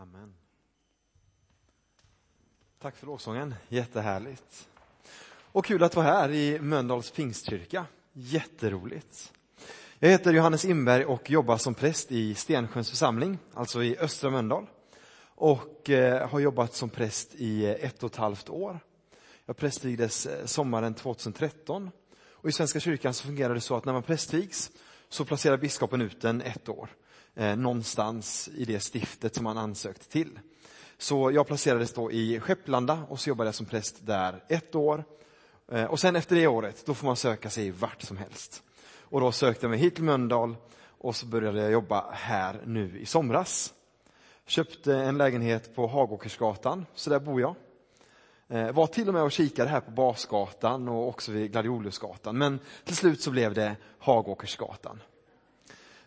Amen. Tack för lovsången, jättehärligt. Och kul att vara här i Mölndals pingstkyrka, jätteroligt. Jag heter Johannes Imberg och jobbar som präst i Stensjöns församling, alltså i östra Mölndal. Och eh, har jobbat som präst i eh, ett och ett halvt år. Jag prästvigdes eh, sommaren 2013. Och i Svenska kyrkan så fungerar det så att när man prästvigs så placerar biskopen ut en ett år eh, någonstans i det stiftet som man ansökt till. Så jag placerades då i Skepplanda och så jobbade jag som präst där ett år. Eh, och sen efter det året, då får man söka sig vart som helst. Och då sökte jag mig hit till Mölndal och så började jag jobba här nu i somras. Köpte en lägenhet på Hagåkersgatan, så där bor jag. Eh, var till och med och kikade här på Basgatan och också vid Gladiolusgatan, men till slut så blev det Hagåkersgatan.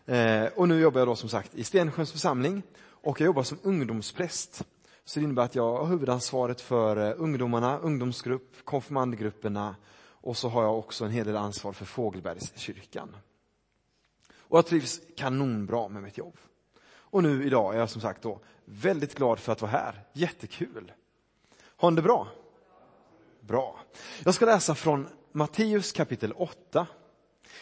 Eh, och nu jobbar jag då som sagt i Stensjöns församling och jag jobbar som ungdomspräst. Så det innebär att jag har huvudansvaret för eh, ungdomarna, ungdomsgrupp, konfirmandgrupperna och så har jag också en hel del ansvar för Fågelbergskyrkan. Och jag trivs kanonbra med mitt jobb. Och nu idag är jag som sagt då väldigt glad för att vara här. Jättekul. Har ni det bra? Bra. Jag ska läsa från Matteus kapitel 8.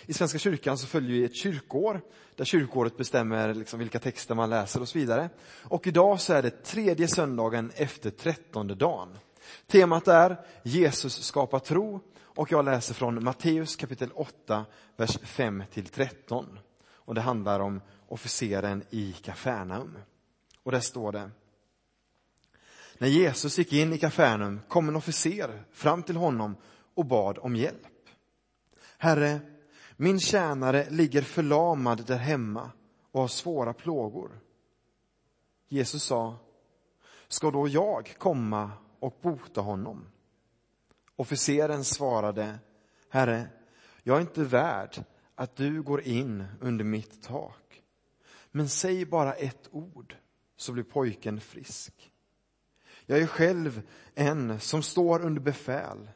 I Svenska kyrkan så följer vi ett kyrkår, där kyrkåret bestämmer liksom vilka texter man läser och så vidare. Och idag så är det tredje söndagen efter trettonde dagen. Temat är Jesus skapar tro och jag läser från Matteus kapitel 8, vers 5 till 13. Och det handlar om officeren i Kafarnaum. Och där står det. När Jesus gick in i Kafarnaum kom en officer fram till honom och bad om hjälp. Herre, min tjänare ligger förlamad där hemma och har svåra plågor. Jesus sa, ska då jag komma och bota honom? Officeren svarade, Herre, jag är inte värd att du går in under mitt tak. Men säg bara ett ord så blir pojken frisk. Jag är själv en som står under befäl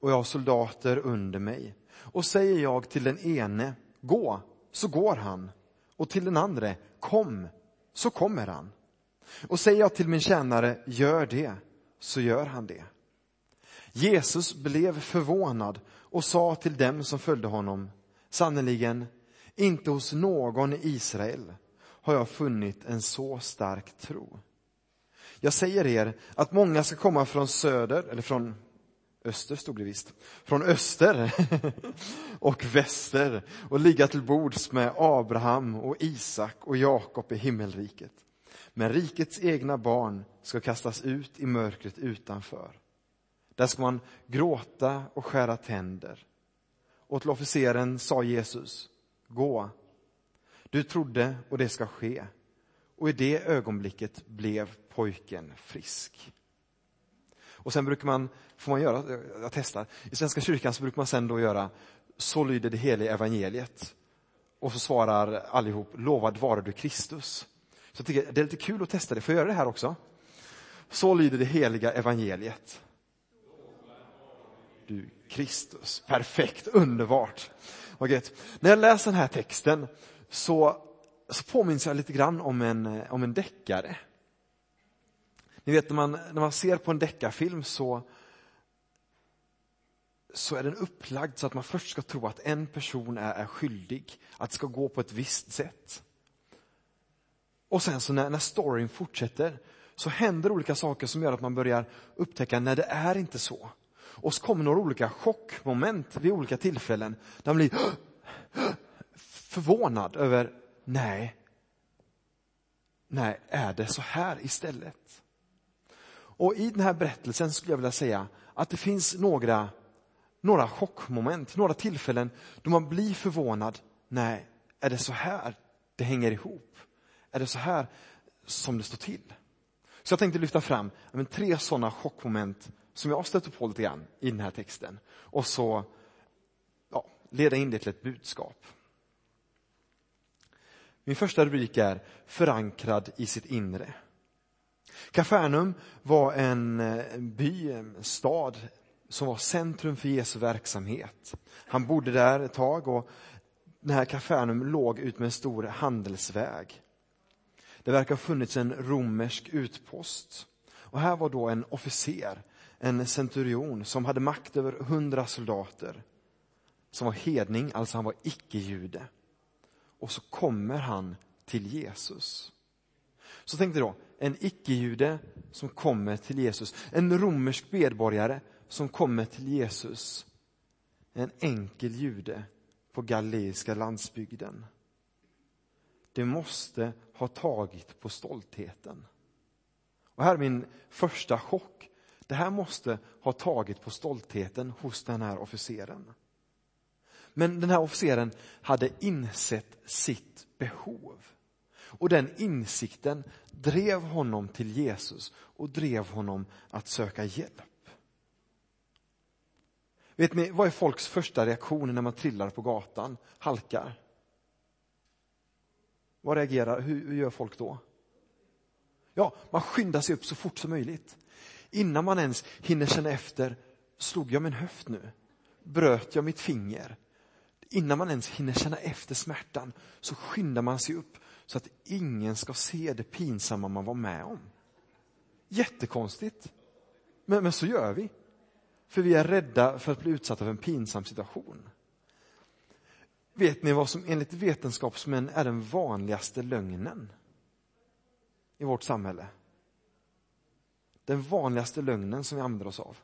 och jag har soldater under mig. Och säger jag till den ene, gå, så går han. Och till den andra, kom, så kommer han. Och säger jag till min tjänare, gör det, så gör han det. Jesus blev förvånad och sa till dem som följde honom, sannerligen, inte hos någon i Israel har jag funnit en så stark tro. Jag säger er att många ska komma från söder, eller från öster stod det visst, från öster och väster och ligga till bords med Abraham och Isak och Jakob i himmelriket. Men rikets egna barn ska kastas ut i mörkret utanför. Där ska man gråta och skära tänder. Och till officeren sa Jesus, gå. Du trodde och det ska ske. Och i det ögonblicket blev pojken frisk. Och sen brukar man, får man göra, eh, jag testar, i Svenska kyrkan så brukar man sen då göra, så lyder det heliga evangeliet. Och så svarar allihop, lovad vare du Kristus. Så jag tycker det är lite kul att testa det, får jag göra det här också? Så lyder det heliga evangeliet. Du Kristus, perfekt, underbart. Okay. När jag läser den här texten så, så påminns jag lite grann om en, eh, om en deckare. Ni vet när man, när man ser på en deckarfilm så, så är den upplagd så att man först ska tro att en person är, är skyldig, att det ska gå på ett visst sätt. Och sen så när, när storyn fortsätter så händer olika saker som gör att man börjar upptäcka när det är inte så. Och så kommer några olika chockmoment vid olika tillfällen där man blir förvånad över, nej, nej, är det så här istället? Och i den här berättelsen skulle jag vilja säga att det finns några, några chockmoment, några tillfällen då man blir förvånad. Nej, är det så här det hänger ihop? Är det så här som det står till? Så jag tänkte lyfta fram men, tre sådana chockmoment som jag stötte på lite grann i den här texten. Och så ja, leda in det till ett budskap. Min första rubrik är Förankrad i sitt inre. Kafarnaum var en eh, by, en stad som var centrum för Jesu verksamhet. Han bodde där ett tag och den här Kafarnaum låg ut med en stor handelsväg. Det verkar ha funnits en romersk utpost. Och här var då en officer, en centurion, som hade makt över hundra soldater. Som var hedning, alltså han var icke-jude. Och så kommer han till Jesus. Så tänkte då, en icke-jude som kommer till Jesus. En romersk medborgare som kommer till Jesus. En enkel jude på galileiska landsbygden. Det måste ha tagit på stoltheten. Och här är min första chock. Det här måste ha tagit på stoltheten hos den här officeren. Men den här officeren hade insett sitt behov. Och den insikten drev honom till Jesus och drev honom att söka hjälp. Vet ni, vad är folks första reaktion när man trillar på gatan, halkar? Vad reagerar, hur, hur gör folk då? Ja, man skyndar sig upp så fort som möjligt. Innan man ens hinner känna efter, slog jag min höft nu? Bröt jag mitt finger? Innan man ens hinner känna efter smärtan så skyndar man sig upp så att ingen ska se det pinsamma man var med om. Jättekonstigt. Men, men så gör vi. För vi är rädda för att bli utsatta för en pinsam situation. Vet ni vad som enligt vetenskapsmän är den vanligaste lögnen i vårt samhälle? Den vanligaste lögnen som vi använder oss av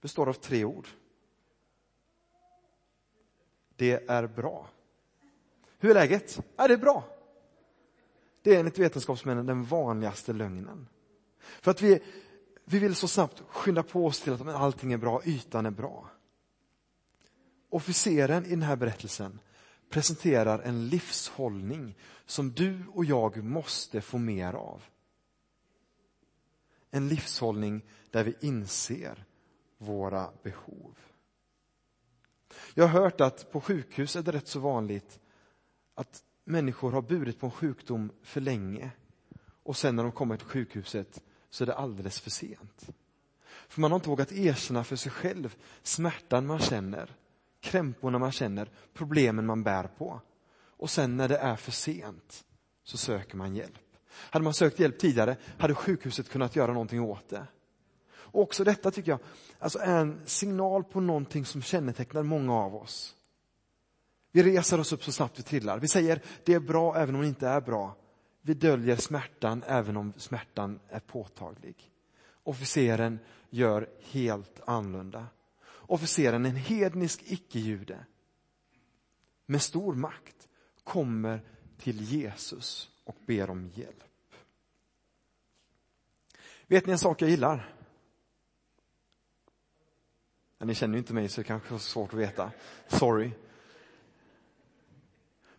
består av tre ord. Det är bra. Hur är läget? Är det bra? Det är enligt vetenskapsmännen den vanligaste lögnen. För att vi, vi vill så snabbt skynda på oss till att allting är bra, ytan är bra. Officeren i den här berättelsen presenterar en livshållning som du och jag måste få mer av. En livshållning där vi inser våra behov. Jag har hört att på sjukhus är det rätt så vanligt att människor har burit på en sjukdom för länge och sen när de kommer till sjukhuset så är det alldeles för sent. För man har inte vågat erkänna för sig själv smärtan man känner, krämporna man känner, problemen man bär på. Och sen när det är för sent så söker man hjälp. Hade man sökt hjälp tidigare hade sjukhuset kunnat göra någonting åt det. Och också detta tycker jag alltså är en signal på någonting som kännetecknar många av oss. Vi reser oss upp så snabbt vi trillar. Vi säger det är bra även om det inte är bra. Vi döljer smärtan även om smärtan är påtaglig. Officeren gör helt annorlunda. Officeren, en hednisk icke-jude med stor makt, kommer till Jesus och ber om hjälp. Vet ni en sak jag gillar? Ni känner ju inte mig så det kanske är svårt att veta. Sorry.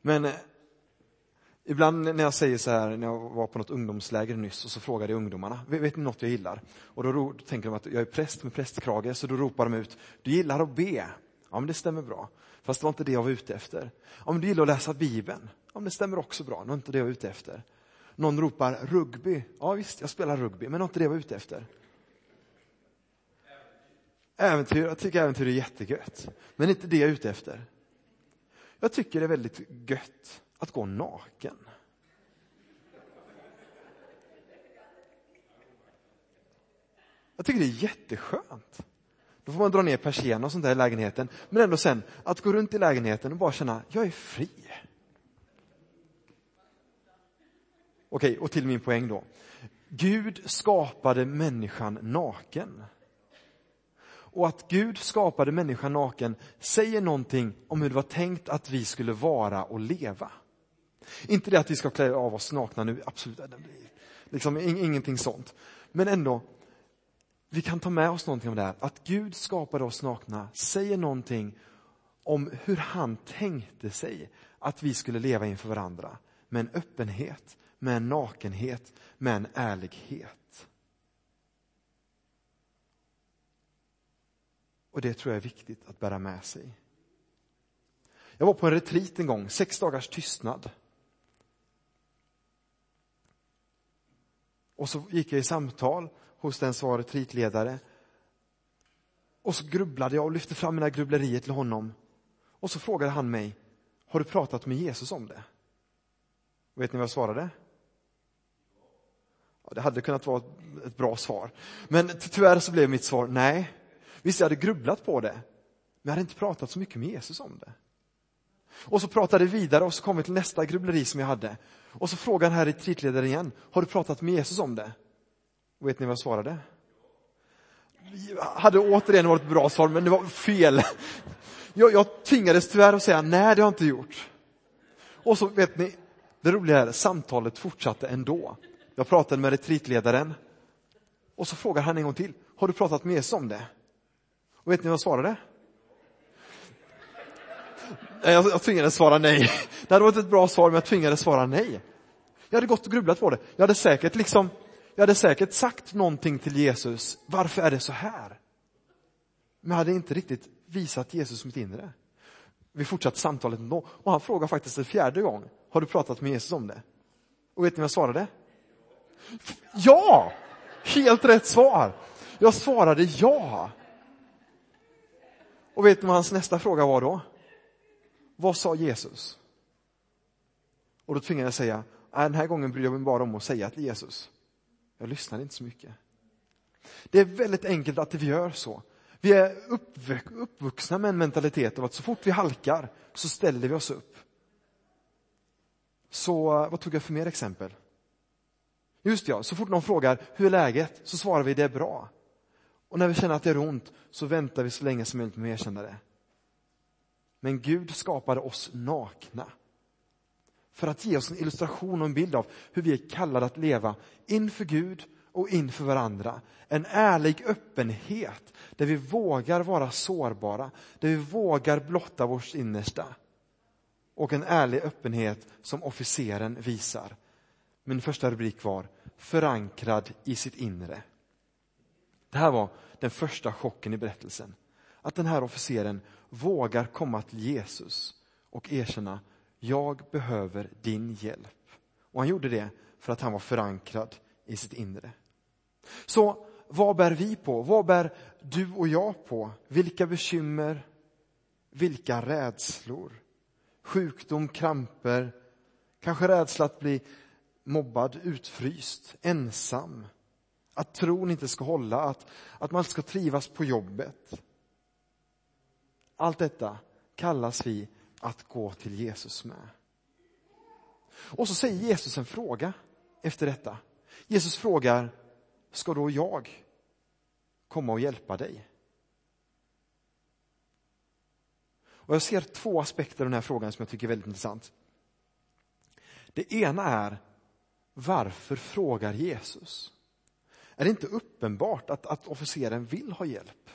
Men eh, ibland när jag säger så här, när jag var på något ungdomsläger nyss och så frågade jag ungdomarna, vet ni något jag gillar? Och då tänker de att jag är präst med prästkrage, så då ropar de ut, du gillar att be? Ja, men det stämmer bra. Fast det var inte det jag var ute efter. Ja, men du gillar att läsa Bibeln? Ja, men det stämmer också bra. Det var inte det jag var ute efter. Någon ropar rugby. Ja, visst, jag spelar rugby, men det var inte det jag var ute efter. Äventyr, jag tycker äventyr är jättegött. Men inte det jag är ute efter. Jag tycker det är väldigt gött att gå naken. Jag tycker det är jätteskönt. Då får man dra ner persiennen och sånt där i lägenheten. Men ändå sen, att gå runt i lägenheten och bara känna, jag är fri. Okej, och till min poäng då. Gud skapade människan naken. Och att Gud skapade människan naken säger någonting om hur det var tänkt att vi skulle vara och leva. Inte det att vi ska klä av oss nakna nu, absolut, liksom ingenting sånt. Men ändå, vi kan ta med oss någonting av det här. Att Gud skapade oss nakna säger någonting om hur han tänkte sig att vi skulle leva inför varandra. Med en öppenhet, med en nakenhet, med en ärlighet. Och det tror jag är viktigt att bära med sig. Jag var på en retreat en gång, sex dagars tystnad. Och så gick jag i samtal hos den som var retreatledare. Och så grubblade jag och lyfte fram mina grubblerier till honom. Och så frågade han mig, har du pratat med Jesus om det? Och vet ni vad jag svarade? Ja, det hade kunnat vara ett bra svar. Men tyvärr så blev mitt svar nej. Visst, jag hade grubblat på det, men jag hade inte pratat så mycket med Jesus om det. Och så pratade vi vidare och så kom vi till nästa grubbleri som jag hade. Och så frågade han retreatledaren igen, har du pratat med Jesus om det? Och vet ni vad jag svarade? hade återigen varit ett bra svar, men det var fel. Jag, jag tvingades tyvärr att säga nej, det har jag inte gjort. Och så vet ni, det roliga är, samtalet fortsatte ändå. Jag pratade med retreatledaren och så frågar han en gång till, har du pratat med Jesus om det? Och vet ni vad jag svarade? Jag, jag tvingades svara nej. Det hade varit ett bra svar, men jag tvingades svara nej. Jag hade gått och grubblat på det. Jag hade säkert liksom, jag hade säkert sagt någonting till Jesus. Varför är det så här? Men jag hade inte riktigt visat Jesus mitt inre. Vi fortsatte samtalet ändå och han frågade faktiskt en fjärde gång. Har du pratat med Jesus om det? Och vet ni vad jag svarade? Ja! Helt rätt svar. Jag svarade ja. Och vet ni vad hans nästa fråga var då? Vad sa Jesus? Och då tvingade jag säga, den här gången bryr jag mig bara om att säga till Jesus. Jag lyssnade inte så mycket. Det är väldigt enkelt att vi gör så. Vi är uppvuxna med en mentalitet av att så fort vi halkar så ställer vi oss upp. Så eh, vad tog jag för mer exempel? Just ja, så fort någon frågar hur är läget så svarar vi det är bra. Och när vi känner att det är ont så väntar vi så länge som möjligt med att erkänna det. Men Gud skapade oss nakna för att ge oss en illustration och en bild av hur vi är kallade att leva inför Gud och inför varandra. En ärlig öppenhet där vi vågar vara sårbara, där vi vågar blotta vårt innersta. Och en ärlig öppenhet som officeren visar. Min första rubrik var förankrad i sitt inre. Det här var den första chocken i berättelsen. Att den här officeren vågar komma till Jesus och erkänna, jag behöver din hjälp. Och han gjorde det för att han var förankrad i sitt inre. Så vad bär vi på? Vad bär du och jag på? Vilka bekymmer? Vilka rädslor? Sjukdom, kramper, kanske rädsla att bli mobbad, utfryst, ensam. Att tron inte ska hålla, att, att man inte ska trivas på jobbet. Allt detta kallas vi att gå till Jesus med. Och så säger Jesus en fråga efter detta. Jesus frågar, ska då jag komma och hjälpa dig? Och jag ser två aspekter av den här frågan som jag tycker är väldigt intressant. Det ena är, varför frågar Jesus? Är det inte uppenbart att, att officeren vill ha hjälp?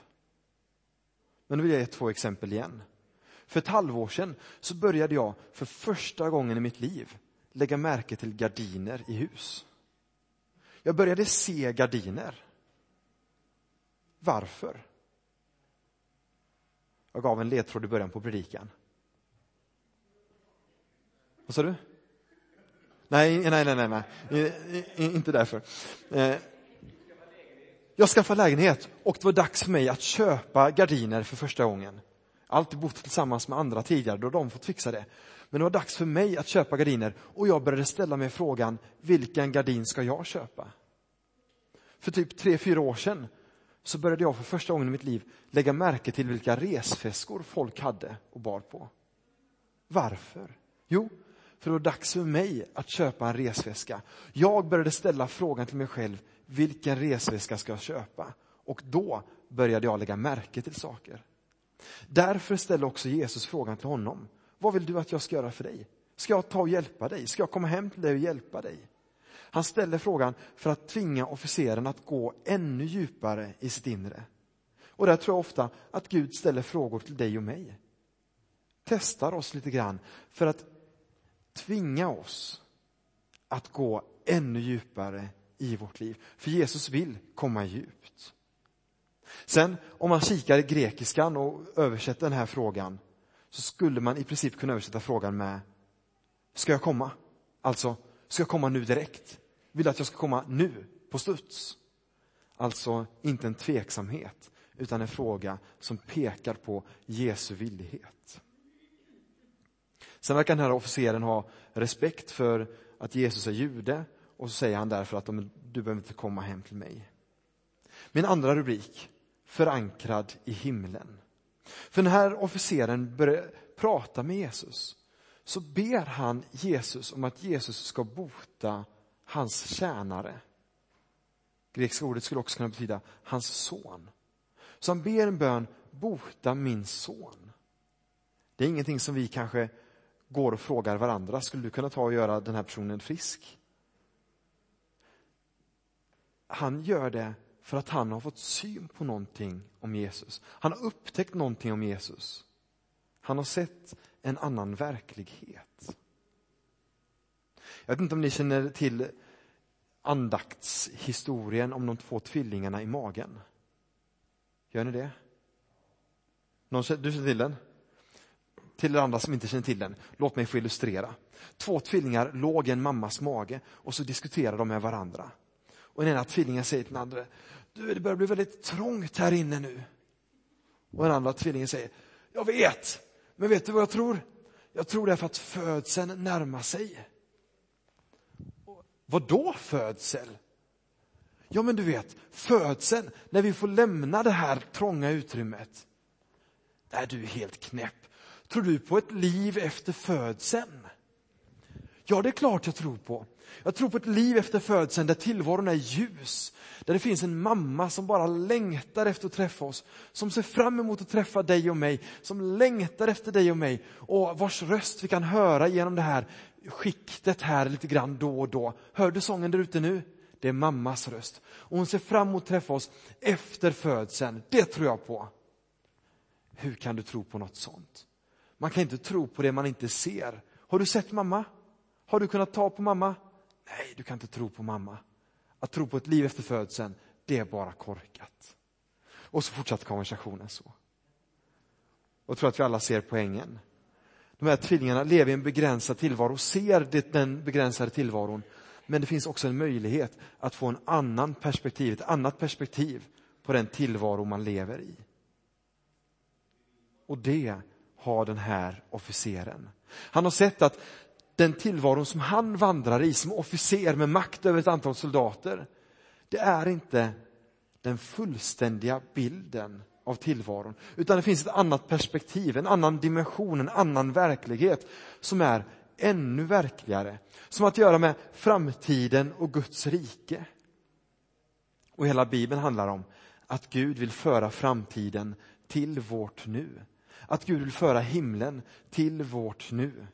Men nu vill jag ge två exempel igen. För ett halvår sedan så började jag för första gången i mitt liv lägga märke till gardiner i hus. Jag började se gardiner. Varför? Jag gav en ledtråd i början på predikan. Vad sa du? Nej, nej, nej, nej, nej. inte därför. Eh, jag skaffade lägenhet och det var dags för mig att köpa gardiner för första gången. Alltid bott tillsammans med andra tidigare, då de fått fixa det. Men det var dags för mig att köpa gardiner och jag började ställa mig frågan, vilken gardin ska jag köpa? För typ tre, fyra år sedan så började jag för första gången i mitt liv lägga märke till vilka resväskor folk hade och bar på. Varför? Jo, för det var dags för mig att köpa en resväska. Jag började ställa frågan till mig själv, vilken resväska ska jag köpa? Och då började jag lägga märke till saker. Därför ställde också Jesus frågan till honom. Vad vill du att jag ska göra för dig? Ska jag ta och hjälpa dig? Ska jag komma hem till dig och hjälpa dig? Han ställer frågan för att tvinga officeren att gå ännu djupare i sitt inre. Och där tror jag ofta att Gud ställer frågor till dig och mig. Testar oss lite grann för att tvinga oss att gå ännu djupare i vårt liv. För Jesus vill komma djupt. Sen om man kikar i grekiskan och översätter den här frågan så skulle man i princip kunna översätta frågan med Ska jag komma? Alltså, ska jag komma nu direkt? Vill du att jag ska komma nu, på studs? Alltså inte en tveksamhet, utan en fråga som pekar på Jesu villighet. Sen verkar den här officeren ha respekt för att Jesus är jude och så säger han därför att du behöver inte komma hem till mig. Min andra rubrik, förankrad i himlen. För den här officeren börjar prata med Jesus så ber han Jesus om att Jesus ska bota hans tjänare. Grekiska ordet skulle också kunna betyda hans son. Så han ber en bön, bota min son. Det är ingenting som vi kanske går och frågar varandra, skulle du kunna ta och göra den här personen frisk? Han gör det för att han har fått syn på någonting om Jesus. Han har upptäckt någonting om Jesus. Han har sett en annan verklighet. Jag vet inte om ni känner till andaktshistorien om de två tvillingarna i magen. Gör ni det? Någon, du känner till den? Till er andra som inte känner till den, låt mig få illustrera. Två tvillingar låg i en mammas mage och så diskuterade de med varandra. Och den ena tvillingen säger till den andra, du det börjar bli väldigt trångt här inne nu. Och den andra tvillingen säger, jag vet, men vet du vad jag tror? Jag tror det är för att födseln närmar sig. Vad då födsel? Ja, men du vet, födseln, när vi får lämna det här trånga utrymmet. Nej, du är helt knäpp. Tror du på ett liv efter födseln? Ja, det är klart jag tror på. Jag tror på ett liv efter födseln där tillvaron är ljus. Där det finns en mamma som bara längtar efter att träffa oss. Som ser fram emot att träffa dig och mig. Som längtar efter dig och mig. Och vars röst vi kan höra genom det här skiktet här lite grann då och då. Hör du sången där ute nu? Det är mammas röst. Och hon ser fram emot att träffa oss efter födseln. Det tror jag på. Hur kan du tro på något sånt? Man kan inte tro på det man inte ser. Har du sett mamma? Har du kunnat ta på mamma? Nej, du kan inte tro på mamma. Att tro på ett liv efter födseln, det är bara korkat. Och så fortsatte konversationen så. Och jag tror att vi alla ser poängen. De här tvillingarna lever i en begränsad tillvaro, ser det, den begränsade tillvaron. Men det finns också en möjlighet att få en annan perspektiv, ett annat perspektiv på den tillvaro man lever i. Och det har den här officeren. Han har sett att den tillvaron som han vandrar i som officer med makt över ett antal soldater, det är inte den fullständiga bilden av tillvaron, utan det finns ett annat perspektiv, en annan dimension, en annan verklighet som är ännu verkligare, som har att göra med framtiden och Guds rike. Och hela Bibeln handlar om att Gud vill föra framtiden till vårt nu. Att Gud vill föra himlen till vårt nu.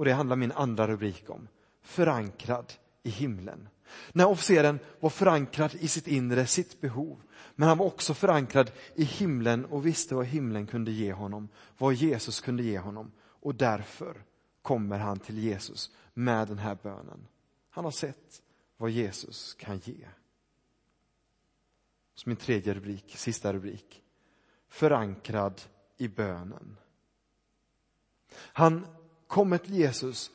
Och det handlar min andra rubrik om. Förankrad i himlen. När officeren var förankrad i sitt inre, sitt behov. Men han var också förankrad i himlen och visste vad himlen kunde ge honom. Vad Jesus kunde ge honom. Och därför kommer han till Jesus med den här bönen. Han har sett vad Jesus kan ge. Så min tredje rubrik, sista rubrik. Förankrad i bönen. Han kommer till Jesus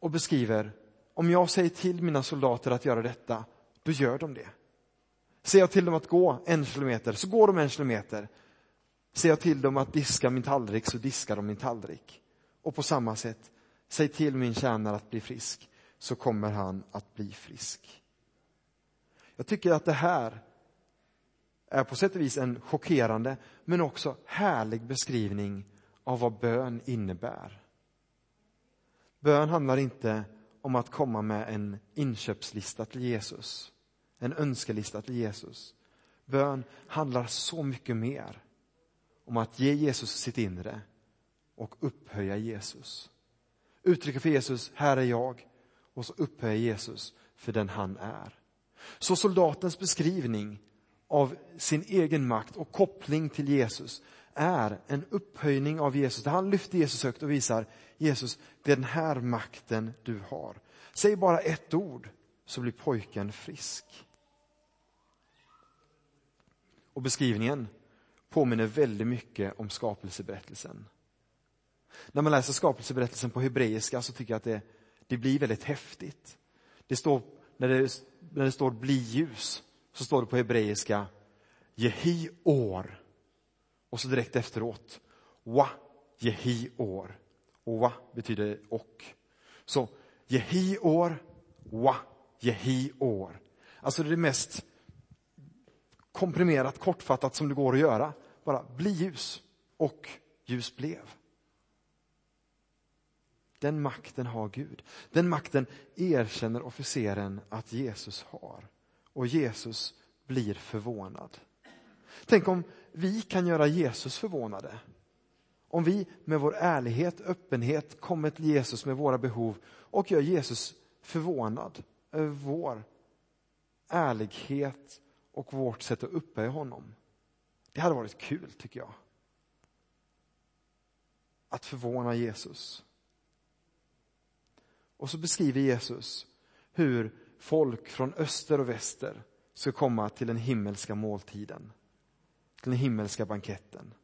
och beskriver, om jag säger till mina soldater att göra detta, då gör de det. Säger jag till dem att gå en kilometer, så går de en kilometer. Säger jag till dem att diska min tallrik, så diskar de min tallrik. Och på samma sätt, säg till min tjänare att bli frisk, så kommer han att bli frisk. Jag tycker att det här är på sätt och vis en chockerande, men också härlig beskrivning av vad bön innebär. Bön handlar inte om att komma med en inköpslista till Jesus, en önskelista till Jesus. Bön handlar så mycket mer om att ge Jesus sitt inre och upphöja Jesus. Uttrycka för Jesus, här är jag, och så upphöja Jesus för den han är. Så soldatens beskrivning av sin egen makt och koppling till Jesus är en upphöjning av Jesus, där han lyfter Jesus högt och visar Jesus, det är den här makten du har. Säg bara ett ord så blir pojken frisk. Och beskrivningen påminner väldigt mycket om skapelseberättelsen. När man läser skapelseberättelsen på hebreiska så tycker jag att det, det blir väldigt häftigt. Det står, när, det, när det står bli ljus så står det på hebreiska Jehi år. Och så direkt efteråt Wa Jehi år. Och wa betyder och. Så Jehi år, wa Jehi år. Alltså det är det mest komprimerat, kortfattat som det går att göra. Bara bli ljus. Och ljus blev. Den makten har Gud. Den makten erkänner officeren att Jesus har. Och Jesus blir förvånad. Tänk om vi kan göra Jesus förvånade. Om vi med vår ärlighet, öppenhet kommer till Jesus med våra behov och gör Jesus förvånad över vår ärlighet och vårt sätt att upphöja honom. Det hade varit kul, tycker jag. Att förvåna Jesus. Och så beskriver Jesus hur folk från öster och väster ska komma till den himmelska måltiden. Till den himmelska banketten.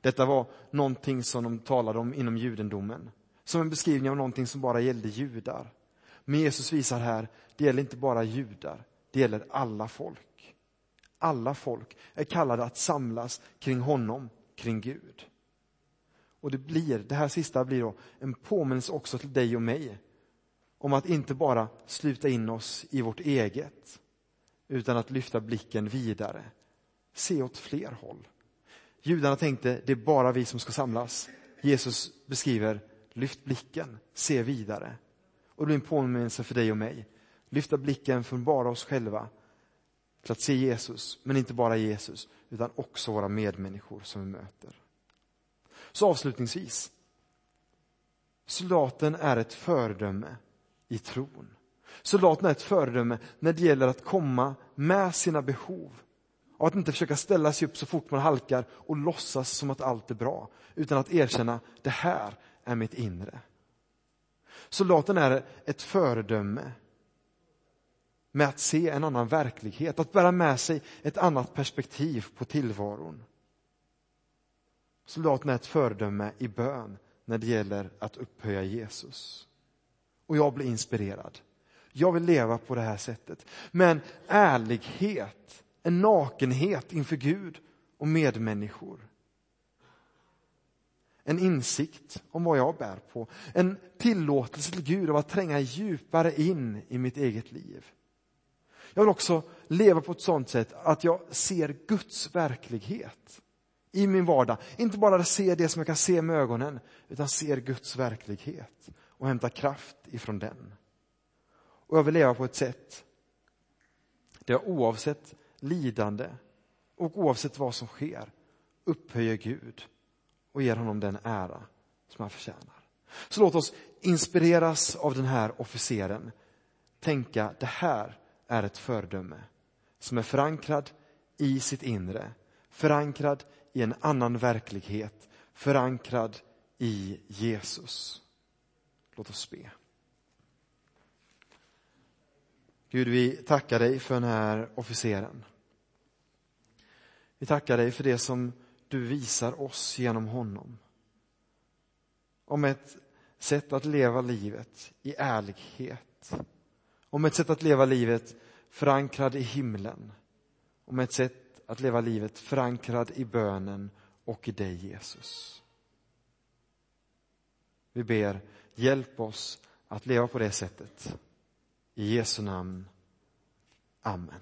Detta var någonting som de talade om inom judendomen. Som en beskrivning av någonting som bara gällde judar. Men Jesus visar här, det gäller inte bara judar, det gäller alla folk. Alla folk är kallade att samlas kring honom, kring Gud. Och det blir, det här sista blir då en påminnelse också till dig och mig om att inte bara sluta in oss i vårt eget, utan att lyfta blicken vidare. Se åt fler håll. Judarna tänkte, det är bara vi som ska samlas. Jesus beskriver, lyft blicken, se vidare. Och det blir en påminnelse för dig och mig. Lyfta blicken från bara oss själva till att se Jesus, men inte bara Jesus, utan också våra medmänniskor som vi möter. Så avslutningsvis. Soldaten är ett föredöme i tron. Soldaten är ett föredöme när det gäller att komma med sina behov. Och att inte försöka ställa sig upp så fort man halkar och låtsas som att allt är bra. Utan att erkänna, det här är mitt inre. Soldaten är ett föredöme med att se en annan verklighet, att bära med sig ett annat perspektiv på tillvaron. Soldaten är ett föredöme i bön när det gäller att upphöja Jesus. Och jag blir inspirerad. Jag vill leva på det här sättet. Men ärlighet, en nakenhet inför Gud och medmänniskor. En insikt om vad jag bär på. En tillåtelse till Gud av att tränga djupare in i mitt eget liv. Jag vill också leva på ett sådant sätt att jag ser Guds verklighet i min vardag. Inte bara ser det som jag kan se med ögonen, utan ser Guds verklighet och hämtar kraft ifrån den. Och jag vill leva på ett sätt där jag oavsett lidande och oavsett vad som sker upphöjer Gud och ger honom den ära som han förtjänar. Så låt oss inspireras av den här officeren. Tänka, det här är ett föredöme som är förankrad i sitt inre, förankrad i en annan verklighet, förankrad i Jesus. Låt oss be. Gud, vi tackar dig för den här officeren. Vi tackar dig för det som du visar oss genom honom. Om ett sätt att leva livet i ärlighet. Om ett sätt att leva livet förankrad i himlen. Om ett sätt att leva livet förankrad i bönen och i dig Jesus. Vi ber, hjälp oss att leva på det sättet. I Jesu namn. Amen.